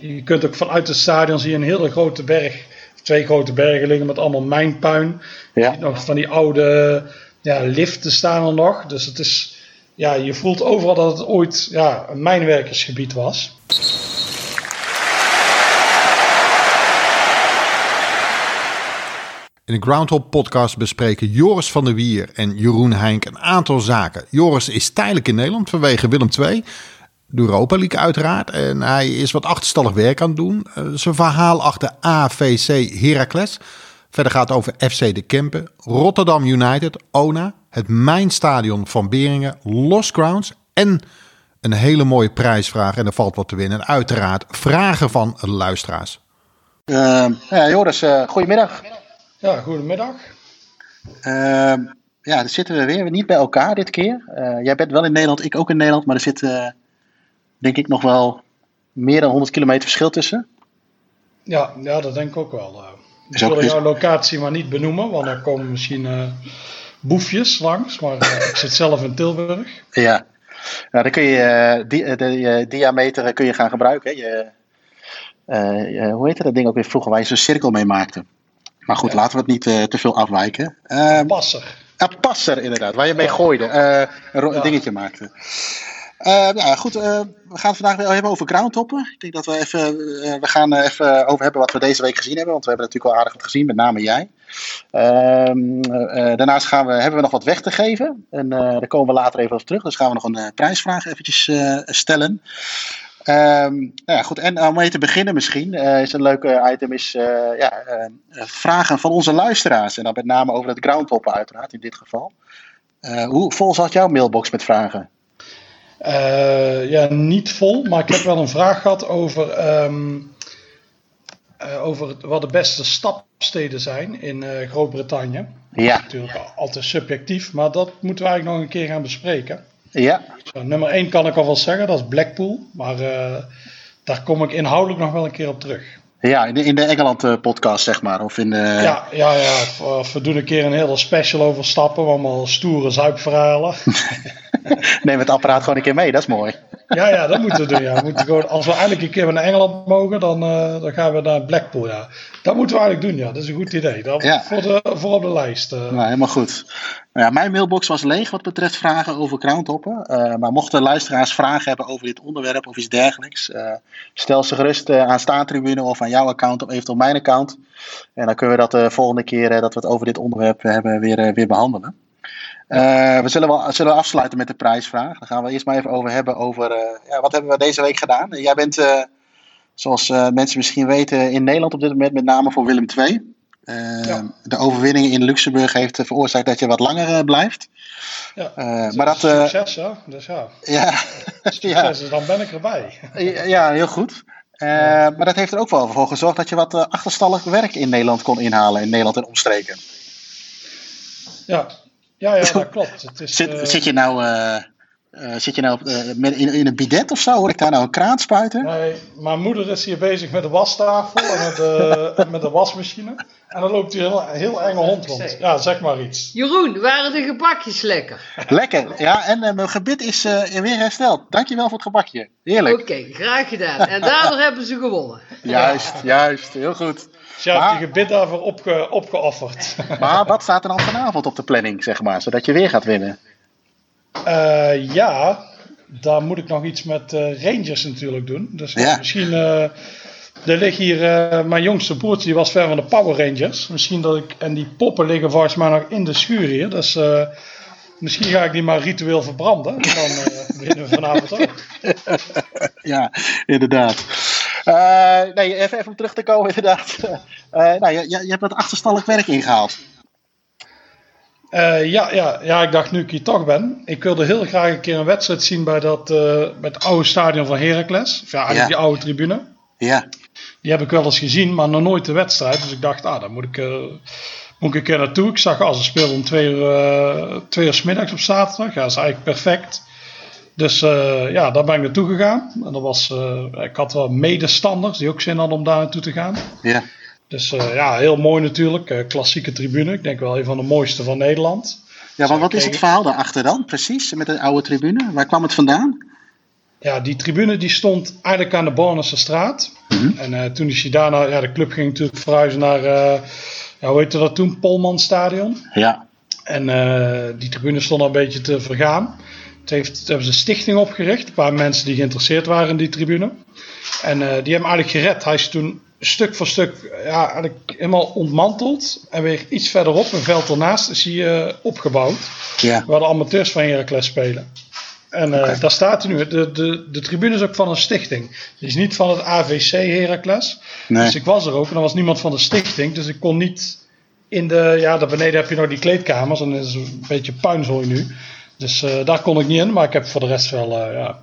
je kunt ook vanuit het stadion zie je een hele grote berg, twee grote bergen liggen met allemaal mijnpuin. Ja. Nog van die oude ja, liften staan er nog. Dus het is, ja, je voelt overal dat het ooit ja, een mijnwerkersgebied was. In de Groundhog podcast bespreken Joris van der Wier en Jeroen Heink een aantal zaken. Joris is tijdelijk in Nederland vanwege Willem II. De Europa League uiteraard. En hij is wat achterstallig werk aan het doen. Uh, zijn verhaal achter AVC Heracles. Verder gaat het over FC De Kempen, Rotterdam United, ONA, het Mijnstadion van Beringen, Lost Grounds en een hele mooie prijsvraag. En er valt wat te winnen. En uiteraard vragen van luisteraars. Uh, ja, Joris, uh, goedemiddag. Ja, goedemiddag. Uh, ja, dan zitten we weer niet bij elkaar dit keer. Uh, jij bent wel in Nederland, ik ook in Nederland, maar er zit uh, denk ik nog wel meer dan 100 kilometer verschil tussen. Ja, ja dat denk ik ook wel. Ik wil jouw locatie maar niet benoemen, want dan komen misschien boefjes langs, maar ik zit zelf in Tilburg. Ja, nou, dan kun je die, de diameter kun je gaan gebruiken. Je, hoe heette dat ding ook weer vroeger, waar je zo'n cirkel mee maakte? Maar goed, ja. laten we het niet te veel afwijken. Uh, passer. Passer inderdaad, waar je mee gooide. Een ja. dingetje maakte. Ja, goed, we gaan het vandaag weer hebben over groundtoppen. Ik denk dat we even, we gaan even over hebben wat we deze week gezien hebben. Want we hebben natuurlijk wel aardig wat gezien, met name jij. Ehm, daarnaast gaan we, hebben we nog wat weg te geven. En daar komen we later even op terug. Dus gaan we nog een prijsvraag eventjes stellen. Um, nou ja, goed. En om mee te beginnen misschien, is een leuke item is ja, vragen van onze luisteraars. En dan met name over het groundhoppen uiteraard in dit geval. hoe vol zat jouw mailbox met vragen? Ja, niet vol, maar ik heb wel een vraag gehad over, um, over wat de beste stapsteden zijn in Groot-Brittannië. Ja. Natuurlijk altijd subjectief, maar dat moeten we eigenlijk nog een keer gaan bespreken. Ja. Zo, nummer 1 kan ik al wel zeggen, dat is Blackpool. Maar uh, daar kom ik inhoudelijk nog wel een keer op terug. Ja, in de, in de Engeland-podcast, zeg maar. Of in de... Ja, ja, ja. Of we doen een keer een hele special over stappen. Allemaal stoere zuipverhalen. Neem het apparaat gewoon een keer mee, dat is mooi. Ja, ja, dat moeten we doen. Ja. We moeten gewoon, als we eindelijk een keer naar Engeland mogen, dan, uh, dan gaan we naar Blackpool. Ja. Dat moeten we eigenlijk doen, ja. Dat is een goed idee. Dat ja. voor, de, voor op de lijst. Uh. Nou, helemaal goed. Nou ja, mijn mailbox was leeg wat betreft vragen over groundhoppen. Uh, maar mochten luisteraars vragen hebben over dit onderwerp of iets dergelijks, stel ze gerust aan Staantribune of aan jouw account of eventueel mijn account. En dan kunnen we dat de volgende keer dat we het over dit onderwerp hebben weer, weer behandelen. Uh, we zullen wel zullen afsluiten met de prijsvraag. Dan gaan we eerst maar even over hebben over uh, ja, wat hebben we deze week gedaan. Jij bent, uh, zoals mensen misschien weten, in Nederland op dit moment met name voor Willem II. Ja. De overwinning in Luxemburg heeft veroorzaakt dat je wat langer blijft. Ja, maar dat, succes hè? Dus ja. Ja. Succes, dan ben ik erbij. ja, heel goed. Ja. Maar dat heeft er ook wel voor gezorgd dat je wat achterstallig werk in Nederland kon inhalen. In Nederland en omstreken. Ja, ja, ja, dat klopt. Het is, zit, uh... zit je nou, uh, uh, zit je nou met, in, in, een bidet of zo? Hoor ik daar nou een kraan spuiten? Nee, mijn moeder is hier bezig met de wastafel en met de, met de wasmachine. En dan loopt hier een heel, heel enge hond rond. Ja, zeg maar iets. Jeroen, waren de gebakjes lekker? Lekker, ja. En mijn gebit is weer hersteld. Dankjewel voor het gebakje. Heerlijk. Oké, okay, graag gedaan. En daardoor hebben ze gewonnen. Juist, juist. Heel goed. Je hebt je gebit daarvoor opge, opgeofferd. Maar wat staat er dan vanavond op de planning, zeg maar, zodat je weer gaat winnen? Uh, ja, daar moet ik nog iets met uh, Rangers natuurlijk doen. Dus ja. misschien. Uh, er ligt hier. mijn jongste broertje die was ver van de Power Rangers. Misschien dat ik. En die poppen liggen volgens mij nog in de schuur hier. Dus misschien ga ik die maar ritueel verbranden. Dan winnen we vanavond ook. ja, inderdaad. Uh, nee, even, even om terug te komen, inderdaad. Uh, nou, je, je hebt wat achterstallig werk ingehaald. Uh, ja, ja, ja, ik dacht nu ik hier toch ben. Ik wilde heel graag een keer een wedstrijd zien bij, dat, bij het oude stadion van Heracles. Of ja, eigenlijk ja. die oude tribune. Ja. Die heb ik wel eens gezien, maar nog nooit de wedstrijd. Dus ik dacht, ah, daar moet ik, moet ik een keer naartoe. Ik zag, als ze speelden om twee uur, twee uur s middags op zaterdag. Ja, dat is eigenlijk perfect. Dus uh, ja, daar ben ik naartoe gegaan. En dat was, uh, ik had wel medestanders die ook zin hadden om daar naartoe te gaan. Ja. Dus uh, ja, heel mooi natuurlijk. klassieke tribune. Ik denk wel een van de mooiste van Nederland. Ja, maar wat is het verhaal daarachter dan precies met de oude tribune? Waar kwam het vandaan? ja, die tribune die stond eigenlijk aan de Bornese straat. Mhm. En eh, toen is hij daarna, ja, de club ging natuurlijk verhuizen naar, eh, ja, hoe heette dat toen? Polman Stadion. Ja. En eh, die tribune stond al een beetje te vergaan. Toen, heeft, hebben ze een stichting opgericht. Een paar mensen die geïnteresseerd waren in die tribune. En eh, die hebben hem eigenlijk gered. Hij is toen stuk voor stuk ja, eigenlijk helemaal ontmanteld. En weer iets verderop, een veld ernaast, is hij eh, opgebouwd. Ja. Waar de amateurs van Heracles spelen. En eh, daar staat hij nu. De, de, de tribune is ook van een stichting. Die is niet van het AVC Heracles. Nee. Dus ik was er ook en er was niemand van de stichting. Dus ik kon niet in de... Ja, daar beneden heb je nog die kleedkamers. En dat is een beetje puinzooi nu. Dus eh, daar kon ik niet in. Maar ik heb voor de rest wel... ja,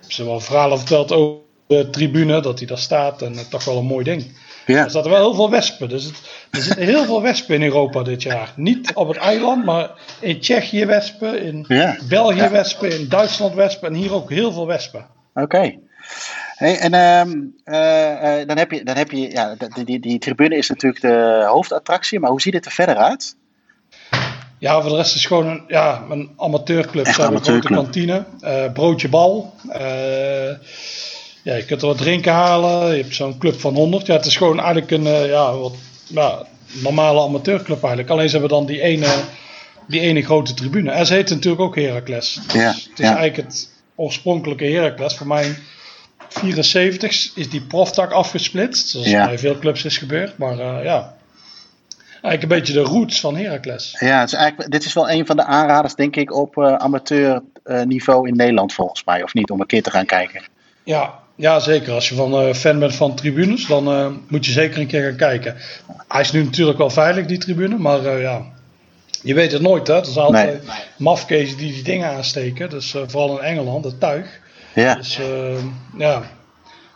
ze hebben wel verhalen verteld over de tribune. Dat die daar staat. En eh, toch wel een mooi ding. Ja. Er zaten wel heel veel wespen. Dus het, er zitten heel veel wespen in Europa dit jaar. Niet op het eiland, maar in Tsjechië wespen, in Ja. België Ja. wespen, in Duitsland wespen en hier ook heel veel wespen. Oké. Hey, en ehm, eh, eh, dan heb je, dan heb je ja, die, die, die tribune is natuurlijk de hoofdattractie, maar hoe ziet het er verder uit? Ja, voor de rest is het gewoon een, ja, een amateurclub. Echt Ze hebben een grote amateurclub. kantine, eh, broodje bal. Ja, je kunt er wat drinken halen. Je hebt zo'n club van 100. Ja, het is gewoon eigenlijk een eh, ja, wat, ja, normale amateurclub eigenlijk. Alleen ze hebben dan die ene, die ene grote tribune. En ze heet natuurlijk ook Heracles. Dus Ja, het is ja. eigenlijk het oorspronkelijke Heracles. Voor mij in 74 is die proftak afgesplitst. Zoals Ja. bij veel clubs is gebeurd. Maar eh, ja, eigenlijk een beetje de roots van Heracles. Ja, het is eigenlijk, dit is wel een van de aanraders, denk ik, op eh amateurniveau in Nederland volgens mij, of niet, om een keer te gaan kijken. Ja, ja, zeker. Als je van, eh, fan bent van tribunes, dan eh, moet je zeker een keer gaan kijken. Hij is nu natuurlijk wel veilig, die tribune, maar eh, ja, je weet het nooit. Hè? Er zijn altijd mafkezen die die dingen aansteken. Dus vooral in Engeland, het tuig. Ja, Dus ja,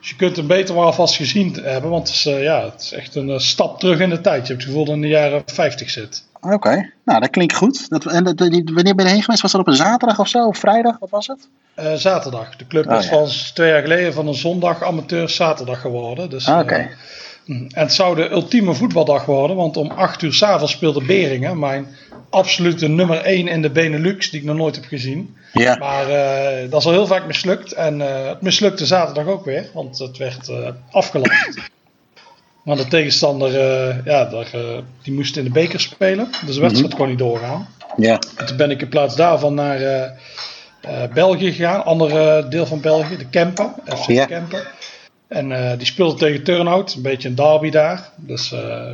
dus je kunt hem beter maar alvast gezien hebben, want het is, ja, het is echt een stap terug in de tijd. Je hebt het gevoel dat in de jaren 50 zit. Oké. Nou, dat klinkt goed. Dat, en dat, die- wanneer ben je heen geweest? Was dat op een zaterdag of zo? Of vrijdag? Wat was het? Eh, zaterdag. De club Oh, is ja. van twee jaar geleden van een zondag amateur zaterdag geworden. Dus, Ah, Oké. eh, Mm. En het zou de ultieme voetbaldag worden, want om 8 uur s'avonds speelde Beringen, mijn absolute nummer 1 in de Benelux, die ik nog nooit heb gezien. Ja. Maar eh, dat is al heel vaak mislukt en het mislukte zaterdag ook weer, want het werd afgelast. Maar de tegenstander, eh, ja, daar, eh, die moest in de beker spelen, dus de wedstrijd kon niet doorgaan. Ja. En toen ben ik in plaats daarvan naar eh, België gegaan, ander deel van België, de Kempen, FC Ja. Kempen. En die speelde tegen Turnhout, een beetje een derby daar. Dus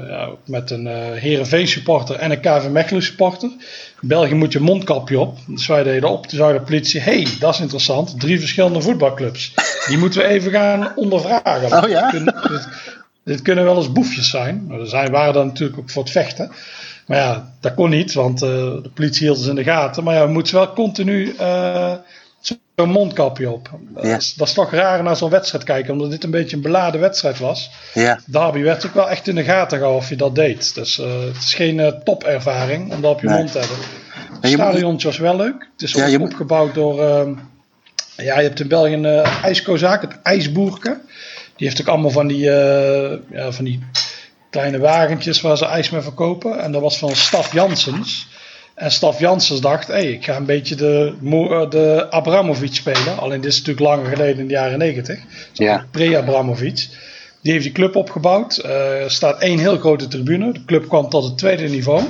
ja, met een Heerenveen supporter en een KV Mechelen supporter. In België moet je mondkapje op. Dus wij deden op, toen zei de politie, hey, dat is interessant. Drie verschillende voetbalclubs. Die moeten we even gaan ondervragen. Oh ja? Dit, kunnen wel eens boefjes zijn. Er zijn, waren dan natuurlijk ook voor het vechten. Maar ja, dat kon niet, want eh, de politie hield ze in de gaten. Maar ja, we moeten wel continu eh, zo'n mondkapje op. Dat, Ja. is, dat is toch raar naar zo'n wedstrijd kijken, omdat dit een beetje een beladen wedstrijd was. Ja. Derby werd ook wel echt in de gaten gehouden of je dat deed. Dus eh, het is geen topervaring om dat op je Nee. mond te hebben. En Het stadiontje was wel leuk. Het is Ja, ook je opgebouwd door... ehm, ja, je hebt in België een uh, ijskozaak, het IJsboerke. Die heeft ook allemaal van die, eh, ja, van die kleine wagentjes waar ze ijs mee verkopen. En dat was van Staf Janssens. En Staf Janssens dacht, hé, ik ga een beetje de, eh, de Abramovic spelen. Alleen dit is natuurlijk langer geleden in de jaren negentig. Ja. Pre-Abramovic. Die heeft die club opgebouwd. Eh, Er staat één heel grote tribune. De club kwam tot het tweede niveau.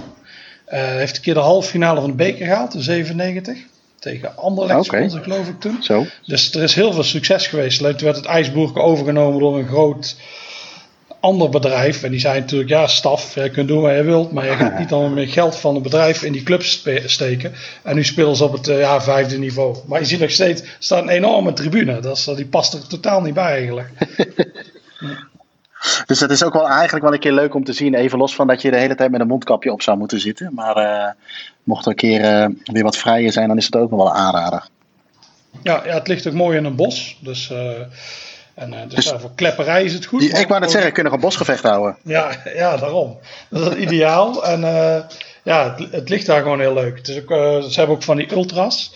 Eh, heeft een keer de halve finale van de beker gehaald in 97. Tegen Anderlecht speelden ze geloof ik toen. Zo. Dus er is heel veel succes geweest. Toen werd het IJsboerke overgenomen door een groot ander bedrijf. En die zei natuurlijk, ja staf, je kunt doen wat je wilt. Maar je gaat niet allemaal meer geld van het bedrijf in die club steken. En nu spelen ze op het eh, ja, vijfde niveau. Maar je ziet nog steeds, er staat een enorme tribune. Dat is, die past er totaal niet bij eigenlijk. Dus dat is ook wel eigenlijk wel een keer leuk om te zien. Even los van dat je de hele tijd met een mondkapje op zou moeten zitten. Maar eh, mocht er een keer eh, weer wat vrijer zijn, dan is het ook nog wel een aanrader. Ja, ja, het ligt ook mooi in een bos. Dus, eh, en, dus, Dus- voor klepperij is het goed. Die- ik wou net zeggen, kunnen we een bosgevecht houden. Ja, ja, daarom. Dat is ideaal. En ja, het, het ligt daar gewoon heel leuk. Het is ook, ze hebben ook van die ultras.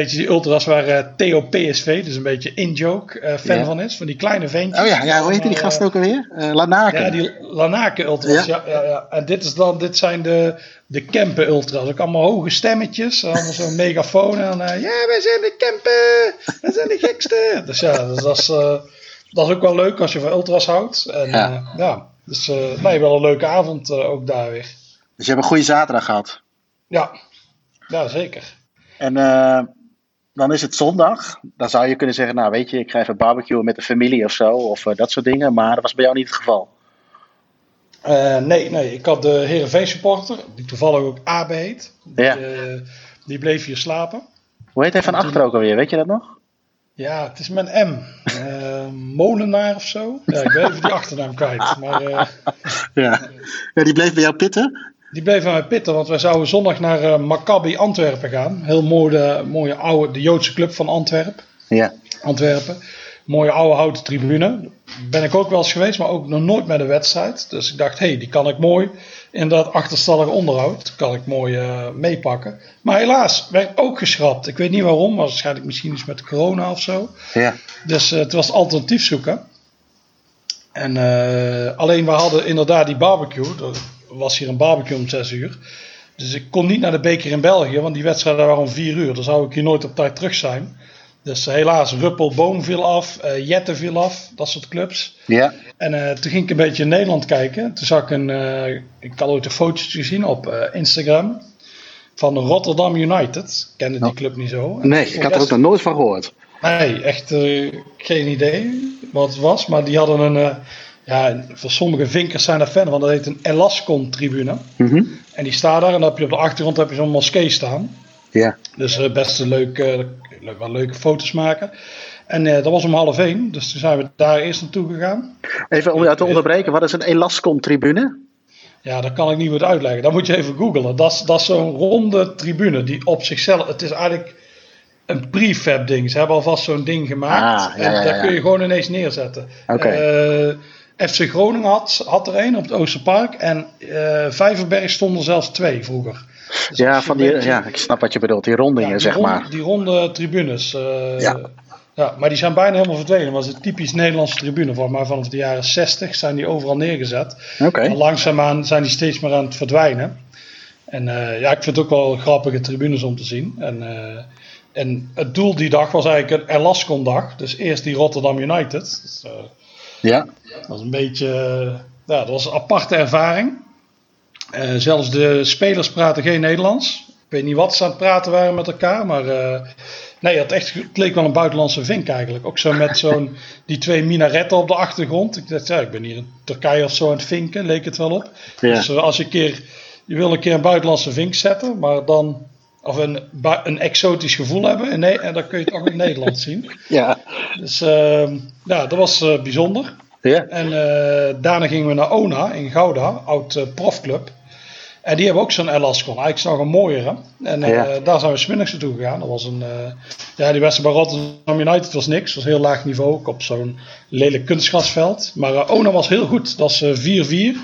Beetje die ultras waar eh, Theo PSV, dus een beetje in-joke, eh, fan Ja. van is. Van die kleine ventjes. Oh ja, ja hoe heet die gast ook alweer? Eh Lanaken. Ja, die Lanaken ultras. Ja. Ja, ja, En dit, is dan, dit zijn de, de Kempen ultras. Ook allemaal hoge stemmetjes. Allemaal zo'n megafoon. En ja, wij zijn de Kempen. Wij zijn de gekste. Dus ja, dus dat, is, dat is ook wel leuk als je van ultras houdt. En Ja. dus nee, wel een leuke avond ook daar weer. Dus je hebt een goede zaterdag gehad. Ja, ja zeker. En eh, dan is het zondag. Dan zou je kunnen zeggen, nou weet je, ik ga even barbecuen met de familie of zo. Of eh, dat soort dingen. Maar dat was bij jou niet het geval. Eh, nee, nee, ik had de Heerenveen supporter, die toevallig ook Abe heet. Die, Ja. eh, die bleef hier slapen. Hoe heet hij van achter ook alweer? Weet je dat nog? Ja, het is een M. Molenaar of zo. Ja, ik ben even die achternaam kwijt. Maar Ja. ja die bleef bij jou pitten? Die bleef aan mij pitten, want wij zouden zondag naar eh, Maccabi Antwerpen gaan. Heel mooi, de, mooie oude, de Joodse club van Antwerpen. Ja. Antwerpen. Mooie oude houten tribune. Ben ik ook wel eens geweest, maar ook nog nooit met een wedstrijd. Dus ik dacht, hé, hey, die kan ik mooi in dat achterstallige onderhoud. Kan ik mooi eh, meepakken. Maar helaas, werd ook geschrapt. Ik weet niet waarom, maar waarschijnlijk misschien iets met corona of zo. Ja. Dus eh, het was alternatief zoeken. En alleen we hadden inderdaad die barbecue. Was hier een barbecue om 6 uur. Dus ik kon niet naar de beker in België, want die wedstrijden waren om 4 uur. Dan zou ik hier nooit op tijd terug zijn. Dus eh, helaas, Ruppelboom viel af, eh Jette viel af, dat soort clubs. Ja. En eh, toen ging ik een beetje in Nederland kijken. Toen zag ik een, ik had ooit een fotootje gezien op Instagram van Rotterdam United. Ik kende die Oh. club niet zo. En Nee, ik had er ook nog nooit van gehoord. Nee, echt geen idee wat het was. Maar die hadden een, ja, voor sommige vinkers zijn er fan van. Dat heet een Elascon tribune. Mhm. En die staat daar en dan heb je op de achtergrond heb je zo'n moskee staan. Ja. Dus eh, best een leuk, eh, leuk, wel leuke foto's maken. En eh, dat was om half één, dus toen zijn we daar eerst naartoe gegaan. Even om jou te onderbreken, wat is een Elascom-tribune? Ja, dat kan ik niet goed uitleggen. Dat moet je even googlen. Dat is, dat is zo'n ronde tribune die op zichzelf... Het is eigenlijk een prefab ding. Ze hebben alvast zo'n ding gemaakt. Ah, ja, en ja, daar ja. kun je gewoon ineens neerzetten. Oké. FC Groningen had, had er een op het Oosterpark. En eh Vijverberg stonden er zelfs twee vroeger. Dus Ja, van die, beetje- ja, ik snap wat je bedoelt. Die rondingen, ja, die zeg ronde- maar. Die ronde tribunes. eh, Ja. ja, maar die zijn bijna helemaal verdwenen. Dat was een typisch Nederlandse tribune. Volgens mij vanaf de jaren 60 zijn die overal neergezet. Oké. En langzaamaan zijn die steeds meer aan het verdwijnen. En eh, ja, ik vind het ook wel grappige tribunes om te zien. En, en het doel die dag was eigenlijk een Elascon dag. Dus eerst die Rotterdam United. Dus, Ja. dat was een beetje, ja, dat was een aparte ervaring. Eh, zelfs de spelers praten geen Nederlands. Ik weet niet wat ze aan het praten waren met elkaar, maar eh, nee, het, echt, het leek wel een buitenlandse vink eigenlijk. Ook zo met zo'n, die twee minaretten op de achtergrond. Ik dacht, ja, ik ben hier in Turkije of zo aan het vinken, leek het wel op. Ja. Dus als je keer, je wil een keer een buitenlandse vink zetten, maar dan, of een, een exotisch gevoel hebben, en, nee, en dan kun je het ook in Nederland zien. Ja. Dus eh, ja, dat was eh, bijzonder. Ja. En eh, daarna gingen we naar ONA in Gouda, oud eh, profclub. En die hebben ook zo'n Elascon. Eigenlijk nog een mooiere. En Ja. daar zijn we smiddags naartoe gegaan. Dat was een, ja, die wedstrijd bij Rotterdam United was niks. Was heel laag niveau, ook op zo'n lelijk kunstgrasveld. Maar ONA was heel goed. Dat is eh, 4-4.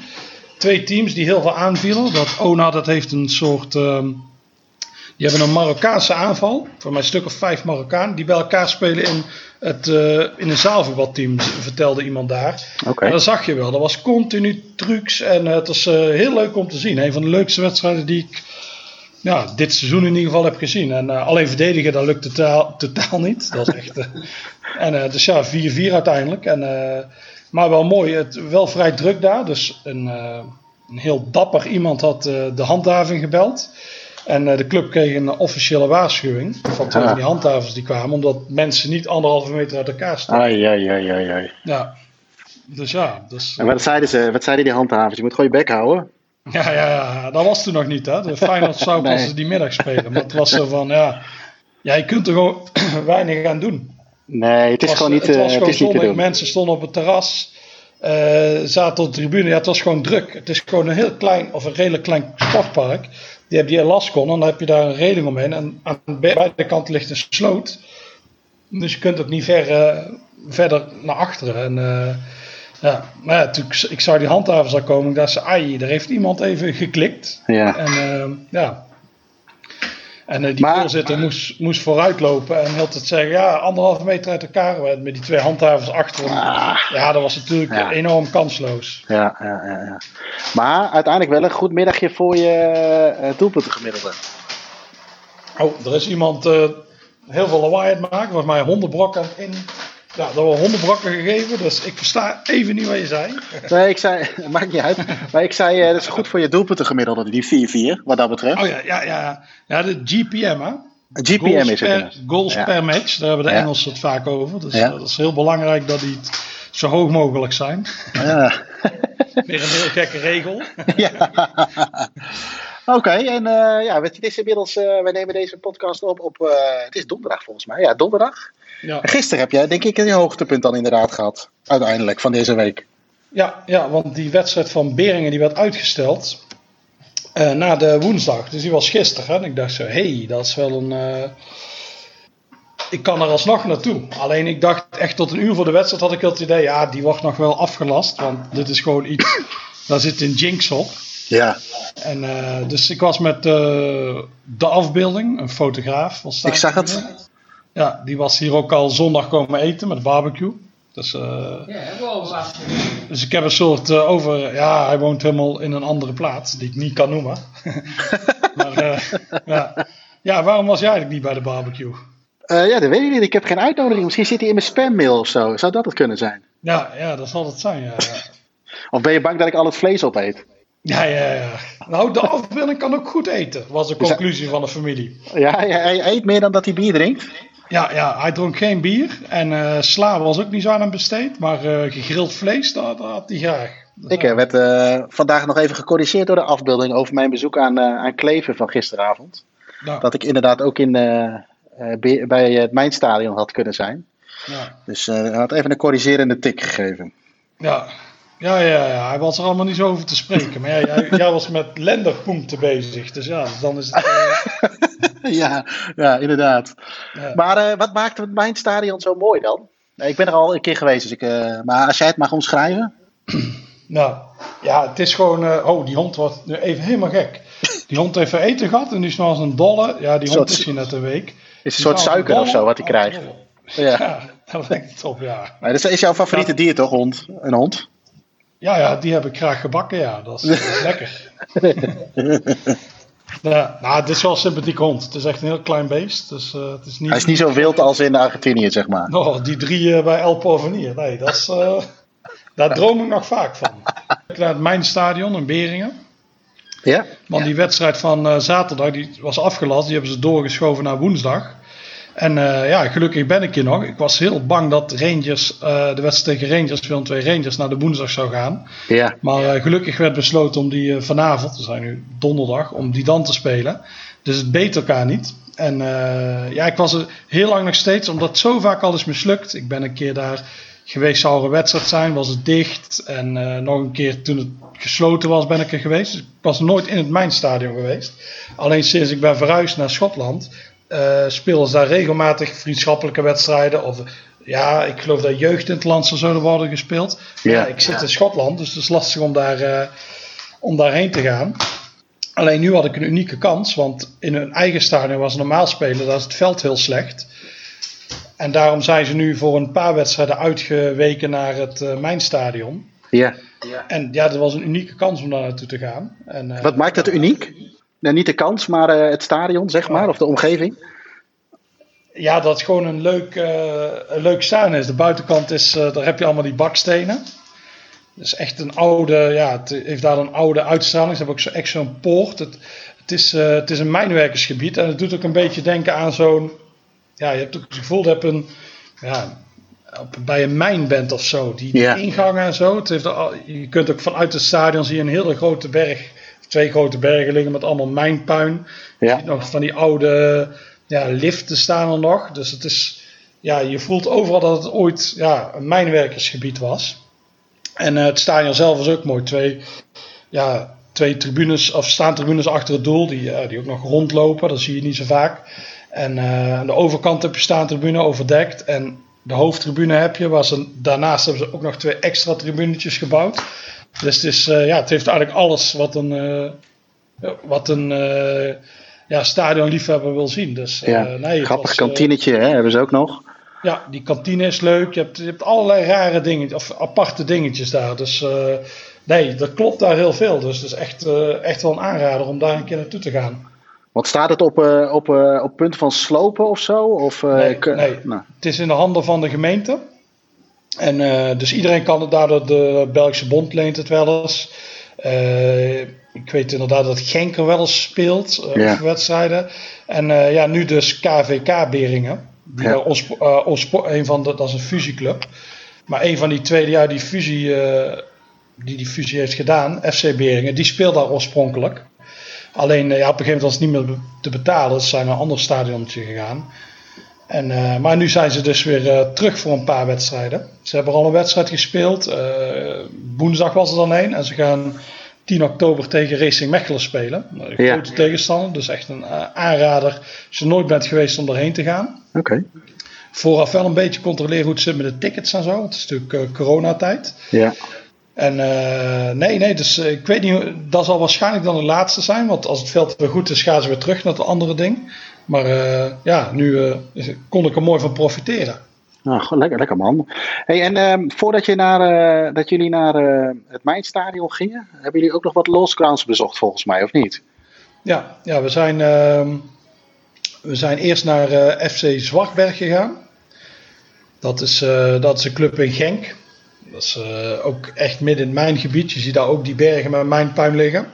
Twee teams die heel veel aanvielen. Dat ONA dat heeft een soort... ehm, die hebben een Marokkaanse aanval. Voor mij een stuk of vijf Marokkaan. Die bij elkaar spelen in, het, eh, in een zaalvoetbalteam. Vertelde iemand daar. Oké. En dat zag je wel. Dat was continu trucs. En eh, het was eh, heel leuk om te zien. Een van de leukste wedstrijden die ik ja, dit seizoen in ieder geval heb gezien. En alleen verdedigen, dat lukt totaal, totaal niet. Dat is echt. en dus ja, 4-4 uiteindelijk. En, maar wel mooi. Het, wel vrij druk daar. Dus een, een heel dapper iemand had de handhaving gebeld. En eh, de club kreeg een officiële waarschuwing van twee van die handhavers die kwamen. Omdat mensen niet anderhalve meter uit elkaar stonden. Ai, ai, ai, ai, ai. Ja. Dus ja, dus, En wat zeiden ze? Wat zeiden die handhavers? Je moet gewoon je bek houden. ja, ja, ja, dat was toen nog niet. Hè. De Feyenoord zou pas Nee. die middag spelen. Maar het was zo van, ja, ja je kunt er gewoon weinig aan doen. Nee, het is was, gewoon niet, het eh, was het gewoon is niet. Mensen stonden op het terras, eh, zaten op de tribune. Ja, het was gewoon druk. Het is gewoon een heel klein, of een redelijk klein sportpark. Die hebben die Elascon en dan heb je daar een reling omheen. En aan be- beide kanten ligt een sloot. Dus je kunt ook niet ver, eh, verder naar achteren. En, eh, ja, maar ja, toen ik, ik zag die handhavers al komen, ik dacht ze, ai, er heeft iemand even geklikt. Ja. En eh, ja. En eh, die Maar- voorzitter moest, moest vooruitlopen en had het zeggen, ja, anderhalve meter uit elkaar met die twee handhavers achter hem. Ja, dat was natuurlijk Ja. enorm kansloos. Ja, ja, ja, ja. Maar uiteindelijk wel een goed middagje voor je eh doelpuntengemiddelde. Oh, er is iemand eh, heel veel lawaai aan het maken, volgens mij hondenbrokken in. Ja, er worden hondenbrokken gegeven, dus ik versta even niet wat je zei. Nee, ik zei, maakt niet uit. Maar ik zei, eh, dat is goed voor je doelpuntengemiddelde, die 4-4, wat dat betreft. Oh ja, ja, ja. Ja, de GPM, hè? GPM goals is het. per, goals Ja. per match, daar hebben de Ja. Engelsen het vaak over. Dus Ja. eh, dat is heel belangrijk dat die zo hoog mogelijk zijn. Ja. Weer een heel gekke regel. ja. Oké, en eh, ja, het is inmiddels, eh wij nemen deze podcast op op, eh, het is donderdag volgens mij. Ja, donderdag. Ja, En gisteren heb jij denk ik een hoogtepunt dan inderdaad gehad. Uiteindelijk, van deze week. ja, ja, want die wedstrijd van Beringen die werd uitgesteld eh, na de woensdag. Dus die was gisteren. En ik dacht zo, hé, hey, dat is wel een... eh, ik kan er alsnog naartoe. Alleen ik dacht echt tot een uur voor de wedstrijd had ik het idee, ja, die wordt nog wel afgelast. Want dit is gewoon iets, daar zit een jinx op. Ja, En, eh, dus ik was met de afbeelding, een fotograaf. van ik zag het. Ja, die was hier ook al zondag komen eten met barbecue. Dus, eh, Ja, hebben we al wat. dus ik heb een soort eh, over. Ja, hij woont helemaal in een andere plaats die ik niet kan noemen. maar eh, ja. ja, waarom was jij eigenlijk niet bij de barbecue? Eh, ja, dat weet ik niet. Ik heb geen uitnodiging. Misschien zit hij in mijn spammail of zo. Zou dat het kunnen zijn? Ja, ja dat zal het zijn. Ja, ja. Of ben je bang dat ik al het vlees opeet? Ja, ja, ja. Nou, de afbeelding kan ook goed eten, was de Dus- conclusie van de familie. Ja, hij eet meer dan dat hij bier drinkt. Ja, ja, hij dronk geen bier en eh, sla was ook niet zo aan hem besteed, maar eh, gegrild vlees, dat, dat had hij graag. Ik eh, werd vandaag nog even gecorrigeerd door de afbeelding over mijn bezoek aan, aan Kleven van gisteravond. Dat ik inderdaad ook in, bij- het Mijnstadion had kunnen zijn. ja, Dus hij had even een corrigerende tik gegeven. ja. Ja, ja, ja, hij was er allemaal niet zo over te spreken. Maar ja, jij, jij was met lenderpunkten bezig. Dus ja, dan is het... ja, ja, inderdaad. ja. Maar eh, wat maakt het Mijnstadion zo mooi dan? Ik ben er al een keer geweest, dus ik, eh, maar als jij het mag omschrijven. Nou, ja, het is gewoon... eh, oh, die hond wordt nu even helemaal gek. Die hond heeft eten gehad en die is nou als een dolle. Ja, die hond is hier net een week. Is een soort suiker of zo wat hij een krijgt? Ja. Ja, dat lijkt het op, ja. Maar dat is jouw favoriete dier toch, hond? Een hond? Ja, ja, die heb ik graag gebakken, ja. Dat is, dat is lekker. Ja, nou, het is wel een sympathieke hond. Het is echt een heel klein beest. Dus, eh, het is niet, Hij is niet zo wild als in Argentinië, zeg maar. Oh, die drie eh, bij El Porvenir. Nee, dat is, eh, daar droom ik nog vaak van. Naar het Mijnstadion in Beringen. Ja? Want die wedstrijd van eh, zaterdag die was afgelast. Die hebben ze doorgeschoven naar woensdag. En eh, ja, gelukkig ben ik hier nog. Ik was heel bang dat Rangers, eh, de wedstrijd tegen Rangers, Willem 2 Rangers, naar de woensdag zou gaan. Ja. Maar eh, gelukkig werd besloten om die vanavond, we zijn nu donderdag, om die dan te spelen. Dus het beet elkaar niet. En ja, ik was er heel lang nog steeds, omdat het zo vaak al is mislukt. Ik ben een keer daar geweest, zou er een wedstrijd zijn, was het dicht. En nog een keer toen het gesloten was, ben ik er geweest. Dus ik was nooit in het Mijnstadion geweest. Alleen sinds ik ben verhuisd naar Schotland, eh spelen ze daar regelmatig vriendschappelijke wedstrijden. Of ja, ik geloof dat jeugd in het land zou zullen worden gespeeld. Ja. ja, ik zit in Schotland, dus het is lastig om, daar, eh, om daarheen te gaan. Alleen nu had ik een unieke kans, want in hun eigen stadion was normaal spelen, daar is het veld heel slecht. En daarom zijn ze nu voor een paar wedstrijden uitgeweken naar het eh Mijnstadion. ja. En ja, dat was een unieke kans om daar naartoe te gaan. En, eh, Wat maakt het uniek? Nou, niet de kans, maar eh, het stadion, zeg maar, of de omgeving. Ja, dat het gewoon een leuk, eh, een leuk staan is. De buitenkant is, eh, daar heb je allemaal die bakstenen. Dus echt een oude, ja, het heeft daar een oude uitstraling. Ze hebben ook zo, echt zo'n poort. Het, het, is, het is een mijnwerkersgebied en het doet ook een beetje denken aan zo'n, ja, je hebt ook het gevoel dat je een, ja, op, bij een mijn bent of zo. Die, die Ja. ingangen en zo. Het heeft al, je kunt ook vanuit het stadion zien een hele grote berg, twee grote bergen liggen met allemaal mijnpuin. Je Ja. ziet nog van die oude ja, liften staan er nog. Dus het is, ja, je voelt overal dat het ooit ja, een mijnwerkersgebied was. En eh, het stadion zelf is ook mooi. Twee, ja, twee tribunes, of staantribunes achter het doel, die, eh, die ook nog rondlopen. Dat zie je niet zo vaak. En eh, aan de overkant heb je staantribune overdekt. En de hoofdtribune heb je, waar ze, daarnaast hebben ze ook nog twee extra tribunetjes gebouwd. Dus het, is, eh, ja, het heeft eigenlijk alles wat een, eh, wat een, eh, ja, stadionliefhebber wil zien. Dus, Ja, nee, het grappig was, kantinetje hè, hebben ze ook nog. ja, die kantine is leuk. Je hebt, je hebt allerlei rare dingen, of aparte dingetjes daar. Dus nee, dat klopt daar heel veel. Dus het is echt, echt wel een aanrader om daar een keer naartoe te gaan. Want staat het op, op, op punt van slopen of zo? Of, Nee, nee. Nou, Het is in de handen van de gemeente. En eh, dus iedereen kan het daardoor, de Belgische Bond leent het wel eens. Eh, ik weet inderdaad dat Genker wel eens speelt, eh, Ja. wedstrijden. En ja, nu dus KVK Beringen. Die Ja. ons, ons, een van de, dat is een fusieclub. Maar een van die tweede jaar die fusie, die die fusie heeft gedaan, FC Beringen, die speelt daar oorspronkelijk. Alleen ja, op een gegeven moment was het niet meer te betalen. Ze zijn naar een ander stadionnetje gegaan. En, eh, maar nu zijn ze dus weer eh, terug voor een paar wedstrijden. Ze hebben al een wedstrijd gespeeld. eh, woensdag was er dan een. En ze gaan 10 oktober tegen Racing Mechelen spelen. Een Ja. grote tegenstander. Dus echt een aanrader als je nooit bent geweest om erheen te gaan. Oké. Vooraf wel een beetje controleren hoe het zit met de tickets en zo. Het is natuurlijk coronatijd. Ja. En nee, nee, dus ik weet niet, dat zal waarschijnlijk dan de laatste zijn. Want als het veld weer goed is, gaan ze weer terug naar het andere ding. Maar eh, ja, nu eh, kon ik er mooi van profiteren. Nou, lekker, lekker man. Hey, en ehm, voordat je naar, eh, dat jullie naar het Mijnstadion gingen, hebben jullie ook nog wat Lost Grounds bezocht volgens mij, of niet? Ja, ja we, zijn, ehm, we zijn eerst naar FC Zwartberg gegaan. Dat is, dat is een club in Genk. Dat is ook echt midden in mijn gebied. Je ziet daar ook die bergen met mijnpuin liggen.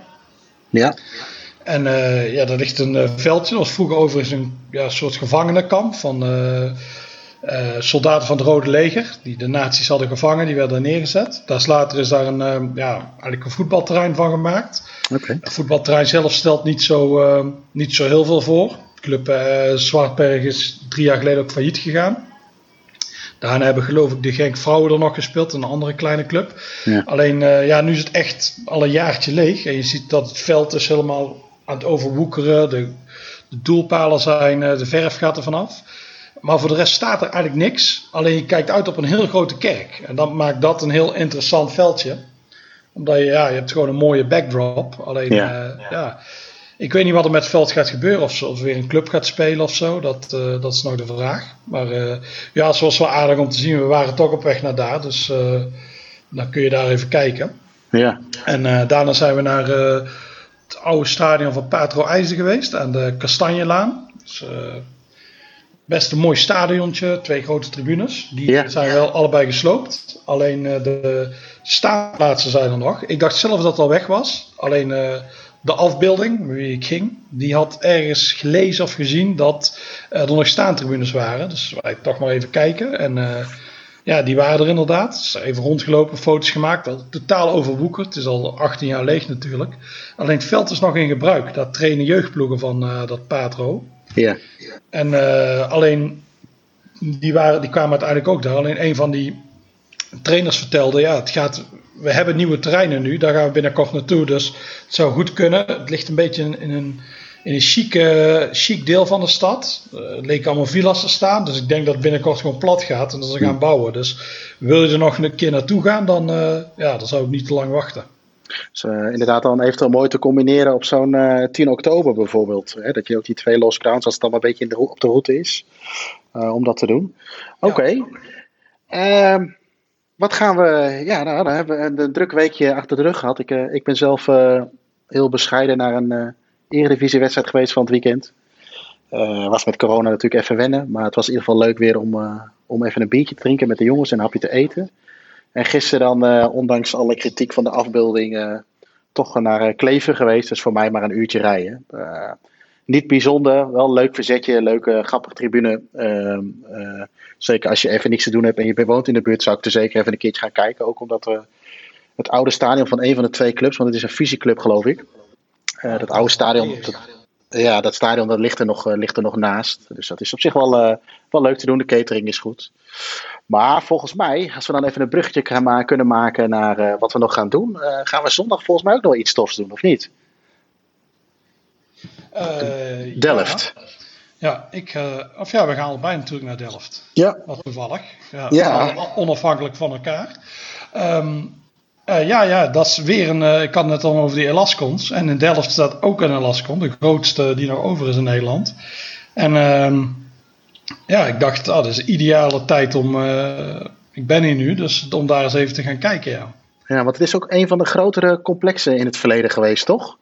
Ja. En eh, ja, daar ligt een eh, veldje. Dat was vroeger overigens een ja, soort gevangenenkamp van eh, soldaten van het Rode Leger. Die de nazi's hadden gevangen, die werden daar neergezet. Daar is later is daar een, ja, eigenlijk een voetbalterrein van gemaakt. Oké. Het voetbalterrein zelf stelt niet zo, niet zo heel veel voor. Club Zwartberg is drie jaar geleden ook failliet gegaan. Daarna hebben geloof ik de Genk Vrouwen er nog gespeeld, een andere kleine club. Ja. Alleen ja, nu is het echt al een jaartje leeg. En je ziet dat het veld is helemaal aan het overwoekeren. De, de doelpalen zijn, eh, de verf gaat er vanaf. Maar voor de rest staat er eigenlijk niks. Alleen je kijkt uit op een heel grote kerk. En dat maakt dat een heel interessant veldje. Omdat je, ja, je hebt gewoon een mooie backdrop. Alleen, Ja. ja. ja. Ik weet niet wat er met het veld gaat gebeuren. Of ze of weer een club gaat spelen of zo. Dat, eh, dat is nog de vraag. Maar eh, ja, het was wel aardig om te zien. We waren toch op weg naar daar. Dus eh, dan kun je daar even kijken. Ja. En eh, daarna zijn we naar eh, het oude stadion van Patro IJzer geweest. Aan de Kastanjelaan. Dus, best een mooi stadiontje. Twee grote tribunes. Die Ja. zijn wel allebei gesloopt. Alleen eh, de staanplaatsen zijn er nog. Ik dacht zelf dat het al weg was. Alleen eh, de afbeelding, wie ik ging, die had ergens gelezen of gezien dat er nog staantribunes waren. Dus wij toch maar even kijken. En ja, die waren er inderdaad. Even rondgelopen, foto's gemaakt. Al totaal overwoekerd. Het is al 18 jaar leeg natuurlijk. Alleen het veld is nog in gebruik. Daar trainen jeugdploegen van eh, dat Patro. Ja. En eh, alleen, die, waren, die kwamen uiteindelijk ook daar. Alleen een van die trainers vertelde, ja, het gaat, we hebben nieuwe terreinen nu. Daar gaan we binnenkort naartoe. Dus het zou goed kunnen. Het ligt een beetje in, in een, in een chic, eh, chic deel van de stad. Eh, het leken allemaal villa's te staan. Dus ik denk dat het binnenkort gewoon plat gaat en dat ze gaan bouwen. Dus wil je er nog een keer naartoe gaan, dan, eh, ja, dan zou ik niet te lang wachten. Dus inderdaad dan eventueel mooi te combineren op zo'n eh 10 oktober bijvoorbeeld. Hè? Dat je ook die twee Lost Grounds, als het dan een beetje in de, op de route is, om dat te doen. Oké. Ehm, wat gaan we... Ja, nou, dan hebben we een, druk weekje achter de rug gehad. Ik, ik ben zelf heel bescheiden naar een eredivisiewedstrijd geweest van het weekend. Eh, was met corona natuurlijk even wennen. Maar het was in ieder geval leuk weer om, eh, om even een biertje te drinken met de jongens en een hapje te eten. En gisteren dan, eh, ondanks alle kritiek van de afbeelding, toch naar Klever geweest. Dus voor mij maar een uurtje rijden. Niet bijzonder, wel een leuk verzetje, leuke, grappige tribune. Ehm, eh, zeker als je even niks te doen hebt en je woont in de buurt, zou ik er zeker even een keertje gaan kijken. Ook omdat we het oude stadion van een van de twee clubs, want het is een fusieclub geloof ik. Eh, dat oude stadion, dat, ja, dat stadion dat ligt, er nog, eh, ligt er nog naast. Dus dat is op zich wel, eh, wel leuk te doen. De catering is goed. Maar volgens mij, als we dan even een bruggetje gaan kunnen maken naar wat we nog gaan doen, gaan we zondag volgens mij ook nog iets tofs doen, of niet? Delft. Ja, ja, ik, of ja, we gaan allebei natuurlijk naar Delft. Ja. Wat toevallig. Ja, Onafhankelijk van elkaar. Ehm, Eh, ja, ja, dat is weer een. eh, ik had het net al over die Elascons. En in Delft staat ook een Elascon, de grootste die nog over is in Nederland. En ehm, ja, ik dacht, ah, dat is een ideale tijd om. eh, ik ben hier nu, dus om daar eens even te gaan kijken. Ja, Ja, want het is ook een van de grotere complexen in het verleden geweest, toch?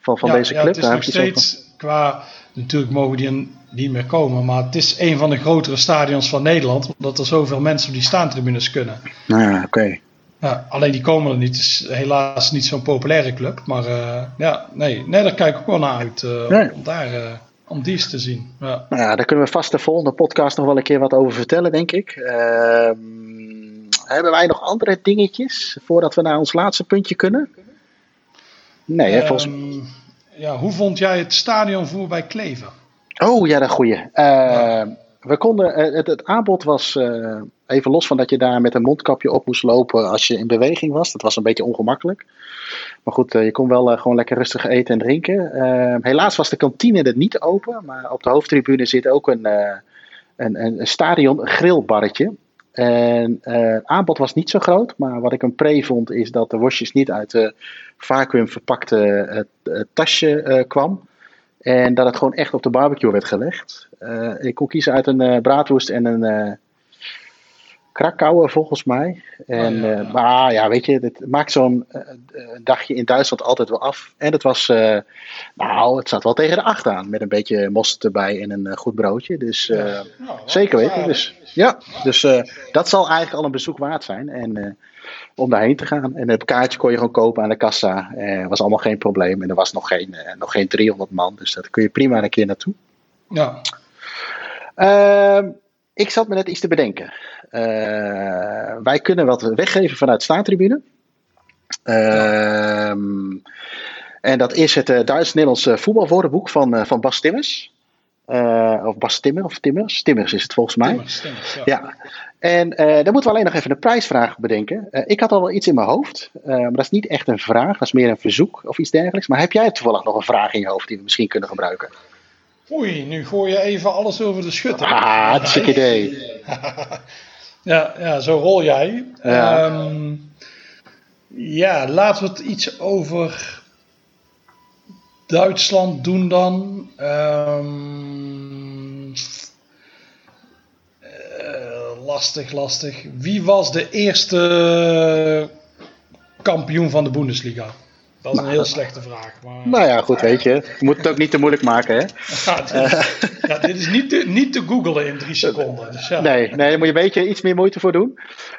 Van, van ja, deze ja, club. het is Daar nog steeds qua. Natuurlijk mogen die een- niet meer komen, maar het is een van de grotere stadions van Nederland, omdat er zoveel mensen op die staantribunes kunnen. Nou ja, oké. Ja, alleen die komen er niet. Het is helaas niet zo'n populaire club. Maar eh, ja, nee, nee, daar kijk ik ook wel naar uit. eh, Nee. Om daar eh, om die eens te zien. Ja. Nou ja, daar kunnen we vast de volgende podcast nog wel een keer wat over vertellen, denk ik. Ehm, hebben wij nog andere dingetjes voordat we naar ons laatste puntje kunnen? Nee, hè, volgens Ehm, ja, hoe vond jij het stadionvoer bij Kleven? Oh ja, dat goeie. Eh, We konden, het, het aanbod was, even los van dat je daar met een mondkapje op moest lopen als je in beweging was. Dat was een beetje ongemakkelijk. Maar goed, eh, je kon wel eh, gewoon lekker rustig eten en drinken. Eh, helaas was de kantine er niet open, maar op de hoofdtribune zit ook een, eh, een, een, stadion grillbarretje. En het aanbod was niet zo groot, maar wat ik een pre vond is dat de worstjes niet uit de vacuüm verpakte tasje eh, kwam. En dat het gewoon echt op de barbecue werd gelegd. Ik kon kiezen uit een braadwoest en een krakouwen volgens mij. En, Oh, ja, eh, ja. maar ja, weet je, het maakt zo'n eh, eh, dagje in Duitsland altijd wel af. En het was, nou, het zat wel tegen de acht aan. Met een beetje mosterd erbij en een goed broodje. Dus Nou, zeker weten. Dus, ja, dus dat zal eigenlijk al een bezoek waard zijn. En om daarheen te gaan. En het kaartje kon je gewoon kopen aan de kassa. Eh, was allemaal geen probleem. En er was nog geen, eh, nog geen 300 man. Dus daar kun je prima een keer naartoe. Ja, Ehm, ik zat me net iets te bedenken. Eh, wij kunnen wat weggeven vanuit staantribune. Ehm, en dat is het eh, Duits-Nederlands voetbalwoordenboek van, eh, van Bas Timmers. Eh, of Bas Timmer of Timmers? Timmers is het volgens mij. Timmers, Timmers, ja. Ja, en eh dan moeten we alleen nog even een prijsvraag bedenken. Eh, ik had al wel iets in mijn hoofd, eh, maar dat is niet echt een vraag, dat is meer een verzoek of iets dergelijks. Maar heb jij toevallig nog een vraag in je hoofd die we misschien kunnen gebruiken? Oei, nu gooi je even alles over de schutter. Ah, dat is een idee. Ja, ja, zo rol jij. Ja. Ehm, ja, laten we het iets over Duitsland doen dan. Ehm, eh, lastig, lastig. Wie was de eerste kampioen van de Bundesliga? Dat is een heel slechte vraag. Maar... Nou ja, goed, weet je. Je moet het ook niet te moeilijk maken, hè? Ja, dit, ja, dit is niet te, niet te googlen in drie seconden. Dus ja. Nee, nee, daar moet je een beetje iets meer moeite voor doen.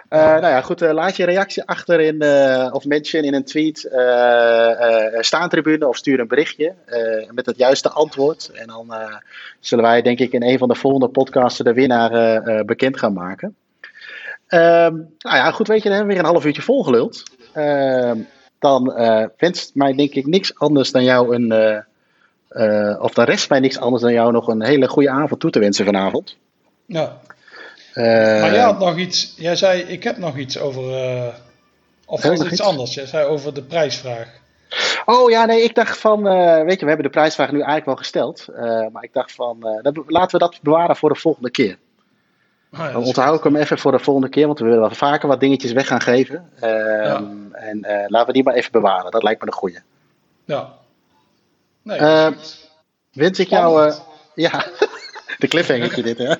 Eh, nou ja, goed, eh, laat je reactie achter in, eh, of mention in een tweet, eh eh staantribune of stuur een berichtje eh, met het juiste antwoord. En dan eh, zullen wij, denk ik, in een van de volgende podcasten de winnaar eh, eh, bekend gaan maken. Ehm, nou ja, goed, weet je, dan hebben we weer een half uurtje volgeluld. Ehm, dan eh, wenst mij, denk ik, niks anders dan jou een. eh, eh, of dan rest mij niks anders dan jou nog een hele goede avond toe te wensen vanavond. Ja. Maar jij had nog iets, jij zei ik heb nog iets over, of was iets iets? anders? Jij zei over de prijsvraag. Oh ja, nee, ik dacht van, weet je, we hebben de prijsvraag nu eigenlijk wel gesteld. maar ik dacht van, dat, laten we dat bewaren voor de volgende keer. Ja, Dan onthoud ik hem even voor de volgende keer, want we willen wel vaker wat dingetjes weg gaan geven. Ehm, En eh, laten we die maar even bewaren, dat lijkt me een goeie. goed. Ja. Nee, Eh. Wens ik jou, eh, ja, de cliffhangertje dit hè.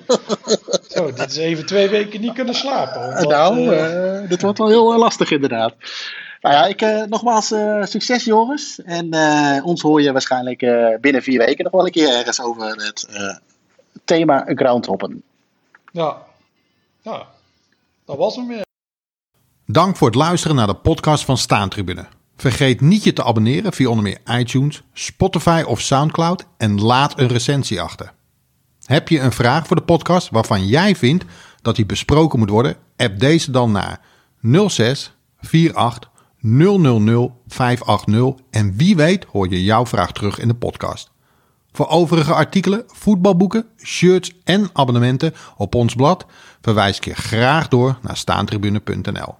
Zo, dit is even twee weken niet kunnen slapen. omdat, nou, dit wordt wel heel lastig inderdaad. Nou ja, ik, eh, nogmaals eh, succes Joris. En eh, ons hoor je waarschijnlijk eh, binnen vier weken nog wel een keer ergens over het eh, thema groundhoppen. Ja. ja, dat was hem weer. Dank voor het luisteren naar de podcast van Staantribune. Vergeet niet je te abonneren via onder meer iTunes, Spotify of Soundcloud en laat een recensie achter. Heb je een vraag voor de podcast waarvan jij vindt dat die besproken moet worden? App deze dan naar 06 48 000 580 en wie weet hoor je jouw vraag terug in de podcast. Voor overige artikelen, voetbalboeken, shirts en abonnementen op ons blad verwijs ik je graag door naar staantribune.nl.